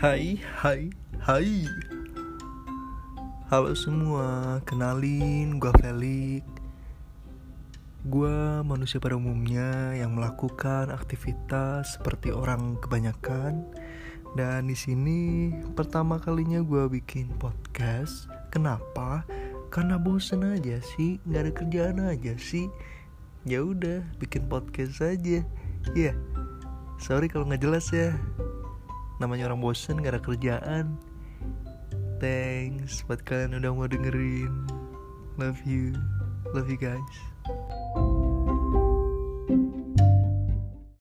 Hai, hai, hai. Halo semua, kenalin gue Felix. Gue manusia pada umumnya yang melakukan aktivitas seperti orang kebanyakan. Dan di sini pertama kalinya gue bikin podcast. Kenapa? Karena bosen aja sih, nggak ada kerjaan aja sih. Ya udah, bikin podcast aja. Iya, yeah. sorry kalau nggak jelas ya namanya orang bosen gak ada kerjaan. Thanks buat kalian udah mau dengerin. Love you. Love you guys